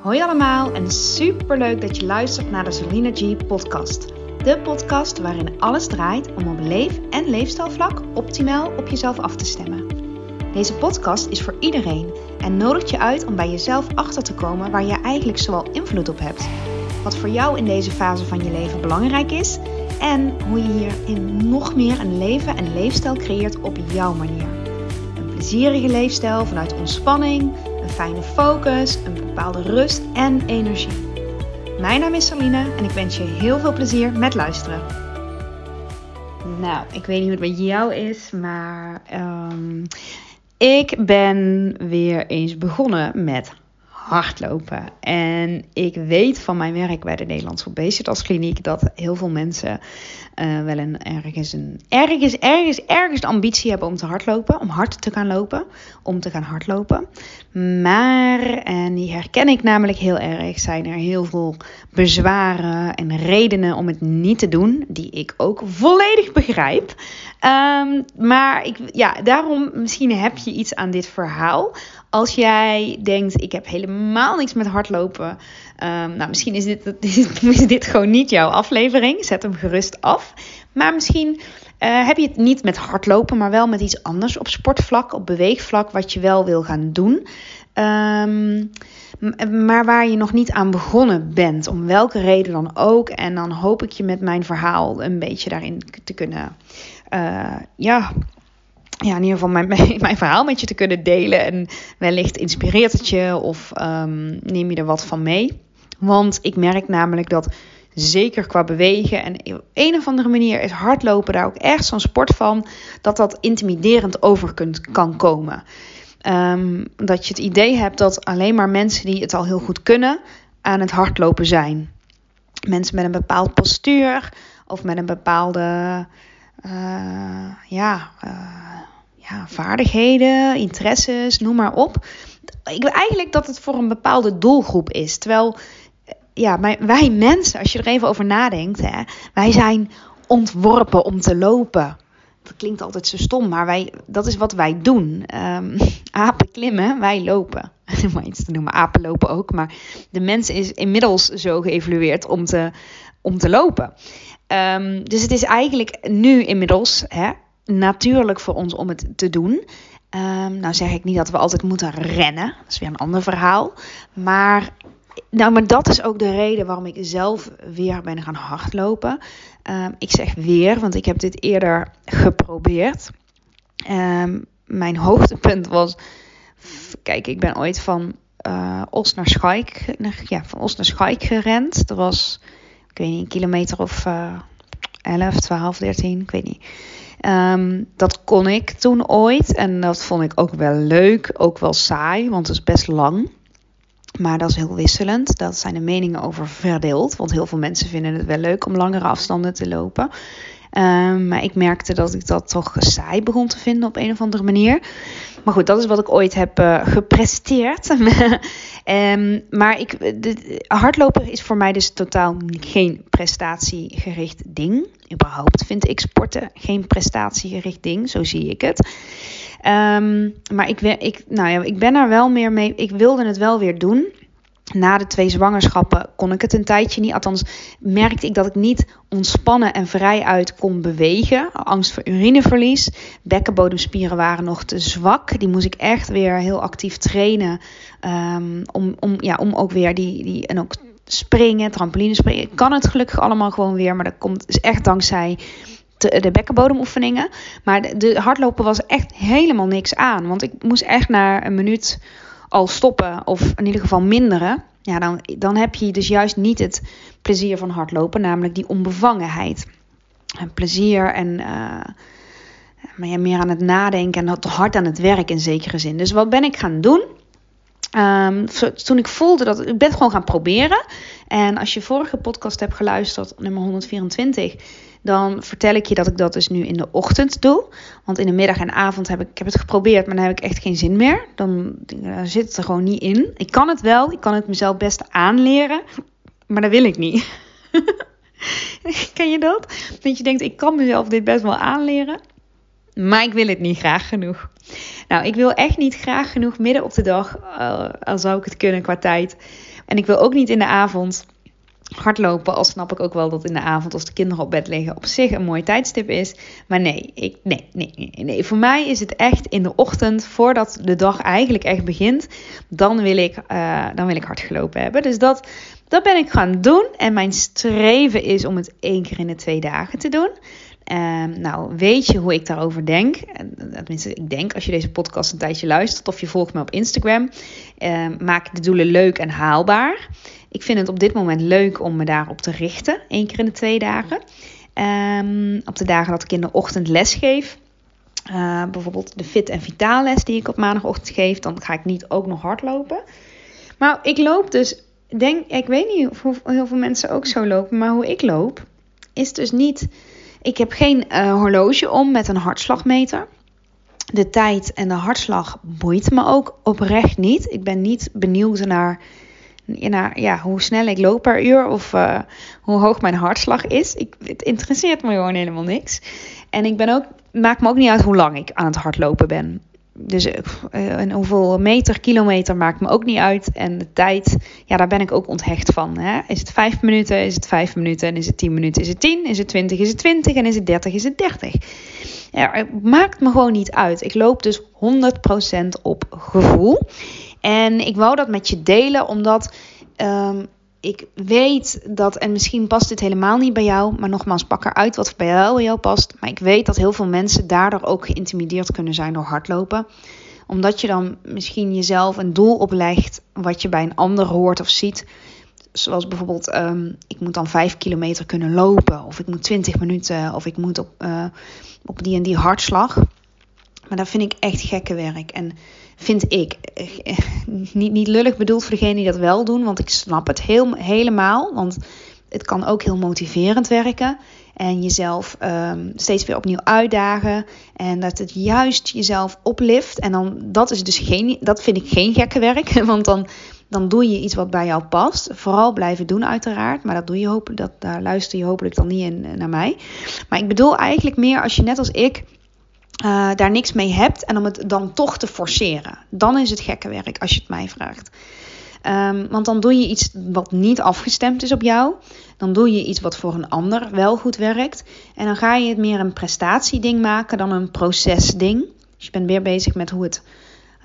Hoi allemaal en super leuk dat je luistert naar de Selina G podcast. De podcast waarin alles draait om op leef- en leefstijlvlak optimaal op jezelf af te stemmen. Deze podcast is voor iedereen en nodigt je uit om bij jezelf achter te komen waar je eigenlijk zoal invloed op hebt. Wat voor jou in deze fase van je leven belangrijk is en hoe je hierin nog meer een leven en leefstijl creëert op jouw manier. Een plezierige leefstijl vanuit ontspanning, een fijne focus, een bepaalde rust en energie. Mijn naam is Saline en ik wens je heel veel plezier met luisteren. Nou, ik weet niet hoe het met jou is, maar um, ik ben weer eens begonnen met hardlopen. En ik weet van mijn werk bij de Nederlandse Obesitaskliniek dat heel veel mensen uh, wel een, ergens, een, ergens, ergens, ergens de ambitie hebben om te hardlopen, om hard te gaan lopen, om te gaan hardlopen. Maar, en die herken ik namelijk heel erg, zijn er heel veel bezwaren en redenen om het niet te doen, die ik ook volledig begrijp. Um, maar ik, ja, daarom misschien heb je iets aan dit verhaal. Als jij denkt, ik heb helemaal niks met hardlopen. Um, nou, misschien is dit, is dit gewoon niet jouw aflevering. Zet hem gerust af. Maar misschien uh, heb je het niet met hardlopen, maar wel met iets anders op sportvlak, op beweegvlak, wat je wel wil gaan doen. Um, maar waar je nog niet aan begonnen bent, om welke reden dan ook. En dan hoop ik je met mijn verhaal een beetje daarin te kunnen, uh, ja, ja, in ieder geval mijn, mijn verhaal met je te kunnen delen. En wellicht inspireert het je of um, neem je er wat van mee. Want ik merk namelijk dat zeker qua bewegen en op een of andere manier is hardlopen daar ook echt zo'n sport van, dat dat intimiderend over kunt, kan komen. Um, dat je het idee hebt dat alleen maar mensen die het al heel goed kunnen aan het hardlopen zijn. Mensen met een bepaald postuur of met een bepaalde uh, ja, uh, ja, vaardigheden, interesses, noem maar op. Ik wil eigenlijk dat het voor een bepaalde doelgroep is. Terwijl ja, wij mensen, als je er even over nadenkt, hè, wij zijn ontworpen om te lopen. Dat klinkt altijd zo stom, maar wij, dat is wat wij doen. Um, apen klimmen, wij lopen. Om maar iets te noemen, apen lopen ook. Maar de mens is inmiddels zo geëvolueerd om te, om te lopen. Um, dus het is eigenlijk nu inmiddels hè, natuurlijk voor ons om het te doen. Um, nou zeg ik niet dat we altijd moeten rennen. Dat is weer een ander verhaal. Maar nou, maar dat is ook de reden waarom ik zelf weer ben gaan hardlopen. Um, ik zeg weer, want ik heb dit eerder geprobeerd. Mijn hoogtepunt was. Kijk, ik ben ooit van uh, Os naar Schaik, ja, van Os naar Schaik gerend. Dat was, ik weet niet, een kilometer of uh, 11, 12, 13, ik weet niet. Um, dat kon ik toen ooit en dat vond ik ook wel leuk, ook wel saai, want het is best lang. Maar dat is heel wisselend. Daar zijn de meningen over verdeeld. Want heel veel mensen vinden het wel leuk om langere afstanden te lopen. Um, maar ik merkte dat ik dat toch saai begon te vinden op een of andere manier. Maar goed, dat is wat ik ooit heb uh, gepresteerd. um, maar ik, de, hardlopen is voor mij dus totaal geen prestatiegericht ding. Überhaupt vind ik sporten geen prestatiegericht ding. Zo zie ik het. Um, maar ik, ik, nou ja, ik ben er wel meer mee. Ik wilde het wel weer doen. Na de twee zwangerschappen kon ik het een tijdje niet. Althans, merkte ik dat ik niet ontspannen en vrij uit kon bewegen. Angst voor urineverlies. Bekkenbodemspieren waren nog te zwak. Die moest ik echt weer heel actief trainen. Um, om, om, ja, om ook weer die, die. En ook springen, trampoline springen. Ik kan het gelukkig allemaal gewoon weer. Maar dat komt is echt dankzij de bekkenbodemoefeningen. Maar de, de hardlopen was echt helemaal niks aan. Want ik moest echt na een minuut al stoppen. Of in ieder geval minderen. Ja, dan, dan heb je dus juist niet het plezier van hardlopen. Namelijk die onbevangenheid. En plezier en... Uh, maar ja, meer aan het nadenken en hard aan het werk in zekere zin. Dus wat ben ik gaan doen? Um, toen ik voelde dat ik ben gewoon gaan proberen. En als je vorige podcast hebt geluisterd, nummer 124, dan vertel ik je dat ik dat dus nu in de ochtend doe. Want in de middag en avond heb ik, ik heb het geprobeerd, maar dan heb ik echt geen zin meer. Dan, zit het er gewoon niet in. Ik kan het wel, ik kan het mezelf best aanleren, maar dat wil ik niet. Ken je dat? Dat je denkt, ik kan mezelf dit best wel aanleren, maar ik wil het niet graag genoeg. Nou, ik wil echt niet graag genoeg midden op de dag, uh, al zou ik het kunnen qua tijd, En ik wil ook niet in de avond hardlopen, al snap ik ook wel dat in de avond als de kinderen op bed liggen op zich een mooi tijdstip is. Maar nee, ik, nee, nee, nee. Voor mij is het echt in de ochtend, voordat de dag eigenlijk echt begint, dan wil ik, uh, dan wil ik hard gelopen hebben. Dus dat, dat ben ik gaan doen. En mijn streven is om het één keer in de twee dagen te doen. Um, nou, weet je hoe ik daarover denk? Tenminste, ik denk als je deze podcast een tijdje luistert of je volgt me op Instagram. Um, maak de doelen leuk en haalbaar. Ik vind het op dit moment leuk om me daarop te richten, één keer in de twee dagen. Um, op de dagen dat ik in de ochtend les geef. Uh, bijvoorbeeld de fit- en vitaalles die ik op maandagochtend geef. Dan ga ik niet ook nog hardlopen. Maar ik loop dus, denk, ik weet niet of heel veel mensen ook zo lopen. Maar hoe ik loop, is dus niet... Ik heb geen uh, horloge om met een hartslagmeter. De tijd en de hartslag boeit me ook oprecht niet. Ik ben niet benieuwd naar ja, hoe snel ik loop per uur of uh, hoe hoog mijn hartslag is. Ik, het interesseert me gewoon helemaal niks. En ik ben ook, maakt me ook niet uit hoe lang ik aan het hardlopen ben. Dus uh, en hoeveel meter, kilometer maakt me ook niet uit. En de tijd, ja, daar ben ik ook onthecht van. Hè? Is het vijf minuten, is het vijf minuten. En is het tien minuten, is het tien. Is het twintig, is het twintig. En is het dertig, is het dertig. Ja, het maakt me gewoon niet uit. Ik loop dus 100% op gevoel. En ik wou dat met je delen, omdat um, ik weet dat, en misschien past dit helemaal niet bij jou, maar nogmaals, pak eruit wat bij jou, jou past. Maar ik weet dat heel veel mensen daardoor ook geïntimideerd kunnen zijn door hardlopen omdat je dan misschien jezelf een doel oplegt wat je bij een ander hoort of ziet. Zoals bijvoorbeeld, um, ik moet dan 5 kilometer kunnen lopen. Of ik moet 20 minuten. Of ik moet op, uh, op die en die hartslag. Maar dat vind ik echt gekke werk. En vind ik eh, niet, niet lullig bedoeld voor degenen die dat wel doen. Want ik snap het heel, helemaal. Want het kan ook heel motiverend werken. En jezelf um, steeds weer opnieuw uitdagen. En dat het juist jezelf oplift. En dan, dat is dus geen, dat vind ik geen gekke werk. Want dan, dan doe je iets wat bij jou past. Vooral blijven doen, uiteraard. Maar dat doe je hopelijk, dat, daar luister je hopelijk dan niet in, naar mij. Maar ik bedoel eigenlijk meer als je net als ik uh, daar niks mee hebt en om het dan toch te forceren. Dan is het gekke werk als je het mij vraagt. Um, want dan doe je iets wat niet afgestemd is op jou. Dan doe je iets wat voor een ander wel goed werkt. En dan ga je het meer een prestatieding maken dan een procesding. Dus je bent weer bezig met hoe het,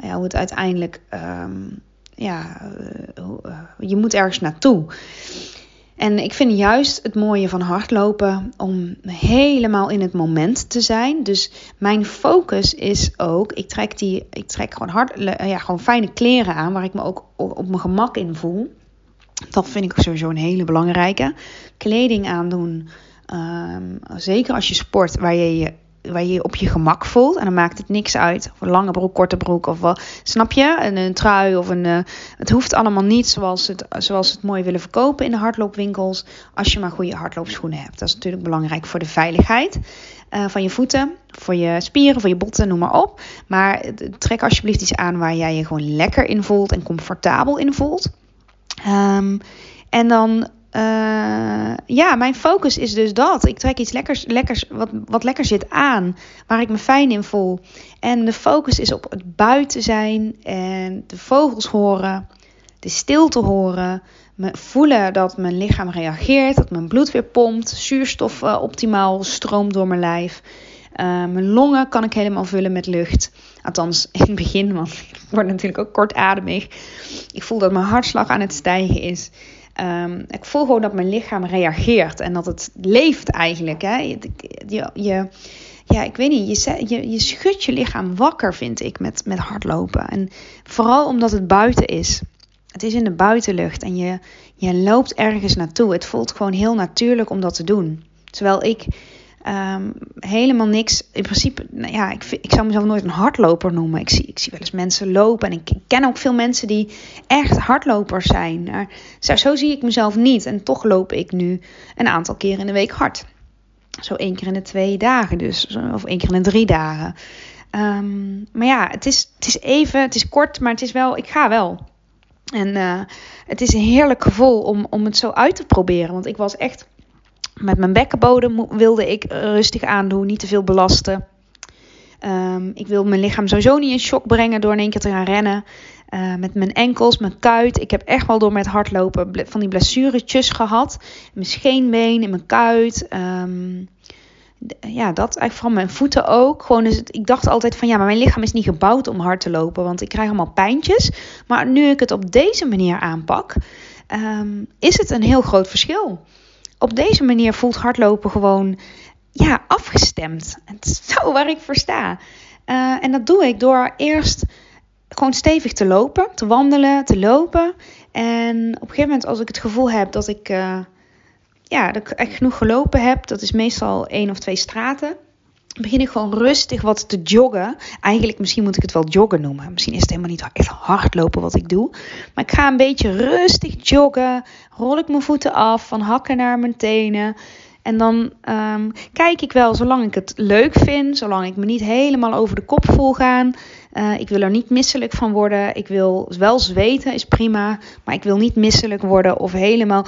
ja, hoe het uiteindelijk. Um, ja, uh, je moet ergens naartoe. En ik vind juist het mooie van hardlopen om helemaal in het moment te zijn. Dus mijn focus is ook, ik trek, die, ik trek gewoon, hard, ja, gewoon fijne kleren aan waar ik me ook op mijn gemak in voel. Dat vind ik sowieso een hele belangrijke. Kleding aandoen, um, zeker als je sport waar je je waar je op je gemak voelt. En dan maakt het niks uit. Of een lange broek, korte broek of wat. Snap je? Een, een trui of een. Uh, het hoeft allemaal niet zoals het, zoals het mooi willen verkopen in de hardloopwinkels. Als je maar goede hardloopschoenen hebt. Dat is natuurlijk belangrijk voor de veiligheid uh, van je voeten. Voor je spieren, voor je botten, noem maar op. Maar trek alsjeblieft iets aan waar jij je gewoon lekker in voelt en comfortabel in voelt. Um, en dan uh, ja, mijn focus is dus dat. Ik trek iets lekkers, lekkers wat, wat lekker zit aan, waar ik me fijn in voel. En de focus is op het buiten zijn en de vogels horen, de stilte horen, me voelen dat mijn lichaam reageert, dat mijn bloed weer pompt, zuurstof uh, optimaal stroomt door mijn lijf. Uh, mijn longen kan ik helemaal vullen met lucht. Althans, in het begin, want ik word natuurlijk ook kortademig. Ik voel dat mijn hartslag aan het stijgen is. Um, ik voel gewoon dat mijn lichaam reageert en dat het leeft eigenlijk. Hè? Je, je, je, ja, ik weet niet, je, je, je schudt je lichaam wakker, vind ik, met, met hardlopen. En vooral omdat het buiten is. Het is in de buitenlucht en je, je loopt ergens naartoe. Het voelt gewoon heel natuurlijk om dat te doen. Terwijl ik Um, helemaal niks. In principe, nou ja, ik, ik zou mezelf nooit een hardloper noemen. Ik zie, ik zie wel eens mensen lopen. En ik ken ook veel mensen die echt hardlopers zijn. Maar zo, zie ik mezelf niet. En toch loop ik nu een aantal keer in de week hard. Zo één keer in de twee dagen dus. Of één keer in de drie dagen. Um, maar ja, het is, het is even, het is kort, maar het is wel, ik ga wel. En uh, het is een heerlijk gevoel om, om het zo uit te proberen. Want ik was echt met mijn bekkenbodem wilde ik rustig aandoen, niet te veel belasten. Um, ik wil mijn lichaam sowieso niet in shock brengen door in één keer te gaan rennen. Uh, met mijn enkels, mijn kuit. Ik heb echt wel door met hardlopen van die blessuretjes gehad. Mijn scheenbeen, in mijn kuit. Um, ja, dat eigenlijk vooral mijn voeten ook. Gewoon dus ik dacht altijd van ja, maar mijn lichaam is niet gebouwd om hard te lopen, want ik krijg allemaal pijntjes. Maar nu ik het op deze manier aanpak, is het een heel groot verschil. Op deze manier voelt hardlopen gewoon ja, afgestemd. Het is zo waar ik voor sta. Uh, en dat doe ik door eerst gewoon stevig te lopen, te wandelen, te lopen. En op een gegeven moment, als ik het gevoel heb dat ik. Uh, ja, dat ik echt genoeg gelopen heb, dat is meestal één of twee straten, begin ik gewoon rustig wat te joggen. Eigenlijk, misschien moet ik het wel joggen noemen. Misschien is het helemaal niet echt hardlopen wat ik doe. Maar ik ga een beetje rustig joggen. Rol ik mijn voeten af, van hakken naar mijn tenen. En dan um, kijk ik wel, zolang ik het leuk vind, zolang ik me niet helemaal over de kop voel gaan. Uh, ik wil er niet misselijk van worden. Ik wil wel zweten, is prima. Maar ik wil niet misselijk worden of helemaal,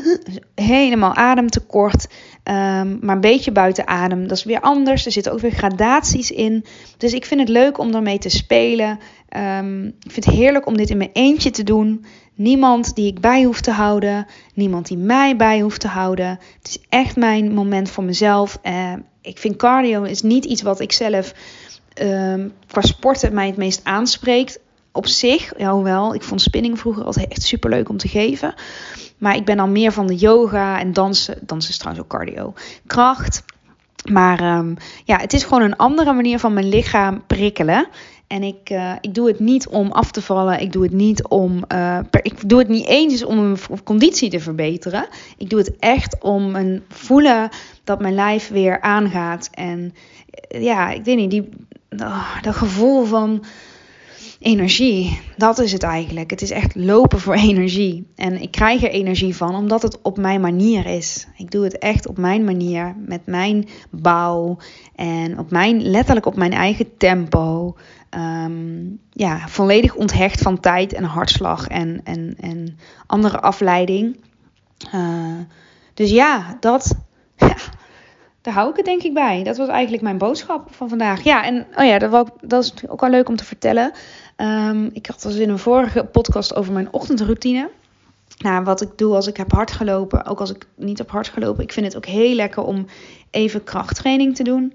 helemaal ademtekort. Um, maar een beetje buiten adem. Dat is weer anders. Er zitten ook weer gradaties in. Dus ik vind het leuk om daarmee te spelen. Um, ik vind het heerlijk om dit in mijn eentje te doen. Niemand die ik bij hoef te houden. Niemand die mij bij hoeft te houden. Het is echt mijn moment voor mezelf. Uh, ik vind cardio is niet iets wat ik zelf um, qua sporten mij het meest aanspreekt. Op zich, ja, hoewel, ik vond spinning vroeger altijd echt super leuk om te geven. Maar ik ben dan meer van de yoga en dansen. Dansen is trouwens ook cardio. Kracht. Maar um, ja, het is gewoon een andere manier van mijn lichaam prikkelen. En ik, uh, ik doe het niet om af te vallen. Ik doe het niet om. Uh, per, ik doe het niet eens om mijn conditie te verbeteren. Ik doe het echt om een voelen dat mijn lijf weer aangaat. En uh, ja, ik weet niet, die, oh, dat gevoel van energie. Dat is het eigenlijk. Het is echt lopen voor energie. En ik krijg er energie van omdat het op mijn manier is. Ik doe het echt op mijn manier, met mijn bouw en op mijn, letterlijk op mijn eigen tempo. Um, ja, volledig onthecht van tijd en hartslag en, en, en andere afleiding. Uh, dus ja, dat. Daar hou ik het denk ik bij. Dat was eigenlijk mijn boodschap van vandaag. Ja, en oh ja, dat, dat is ook wel leuk om te vertellen. Um, ik had het in een vorige podcast over mijn ochtendroutine. Nou, wat ik doe als ik heb hard gelopen, ook als ik niet heb hard gelopen. Ik vind het ook heel lekker om even krachttraining te doen.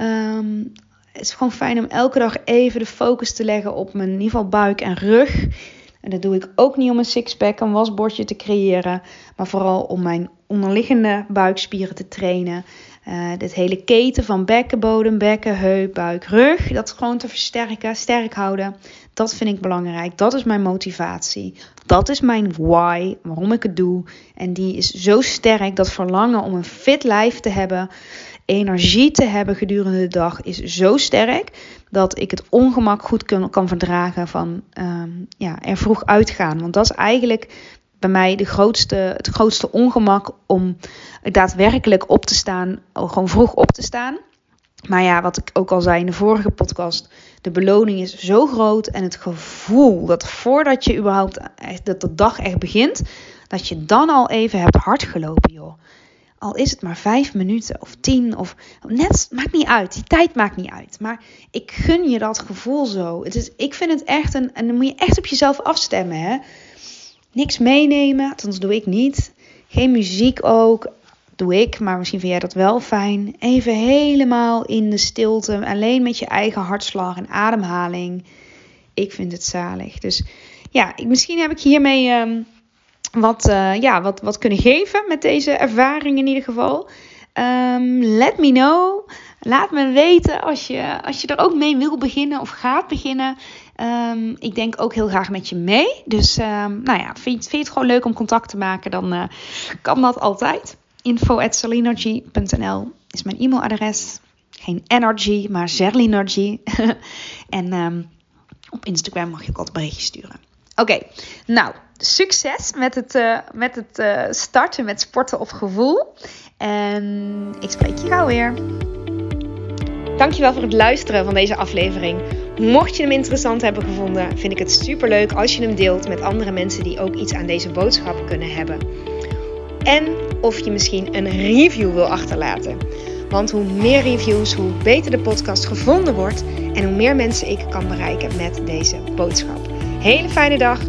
Um, het is gewoon fijn om elke dag even de focus te leggen op mijn in ieder geval buik en rug. En dat doe ik ook niet om een sixpack, een wasbordje te creëren, maar vooral om mijn onderliggende buikspieren te trainen. Uh, dit hele keten van bekkenbodem, bekken, heup, buik, rug, dat gewoon te versterken, sterk houden. Dat vind ik belangrijk. Dat is mijn motivatie. Dat is mijn why, waarom ik het doe. En die is zo sterk, dat verlangen om een fit lijf te hebben energie te hebben gedurende de dag is zo sterk dat ik het ongemak goed kan, kan verdragen van um, ja, er vroeg uitgaan. Want dat is eigenlijk bij mij de grootste, het grootste ongemak om daadwerkelijk op te staan, gewoon vroeg op te staan. Maar ja, wat ik ook al zei in de vorige podcast, de beloning is zo groot en het gevoel dat voordat je überhaupt dat de dag echt begint, dat je dan al even hebt hard gelopen, joh. Al is het maar vijf minuten of tien of net, maakt niet uit. Die tijd maakt niet uit. Maar ik gun je dat gevoel zo. Het is, ik vind het echt een, en dan moet je echt op jezelf afstemmen. Hè? Niks meenemen, althans doe ik niet. Geen muziek ook, doe ik, maar misschien vind jij dat wel fijn. Even helemaal in de stilte, alleen met je eigen hartslag en ademhaling. Ik vind het zalig. Dus ja, misschien heb ik hiermee. Um, wat, uh, ja, wat, wat kunnen geven met deze ervaring in ieder geval. Um, let me know. Laat me weten als je, als je er ook mee wil beginnen of gaat beginnen. Um, ik denk ook heel graag met je mee. Dus um, nou ja, vind, vind je het gewoon leuk om contact te maken, dan uh, kan dat altijd. info at is mijn e-mailadres. Geen energy, maar Zerlinergy. en op Instagram mag je ook altijd berichtjes sturen. Oké, nou, succes met het, uh, met het uh, starten met sporten of gevoel. En ik spreek je gauw weer. Dankjewel voor het luisteren van deze aflevering. Mocht je hem interessant hebben gevonden, vind ik het superleuk als je hem deelt met andere mensen die ook iets aan deze boodschap kunnen hebben. En of je misschien een review wil achterlaten. Want hoe meer reviews, hoe beter de podcast gevonden wordt en hoe meer mensen ik kan bereiken met deze boodschap. Hele fijne dag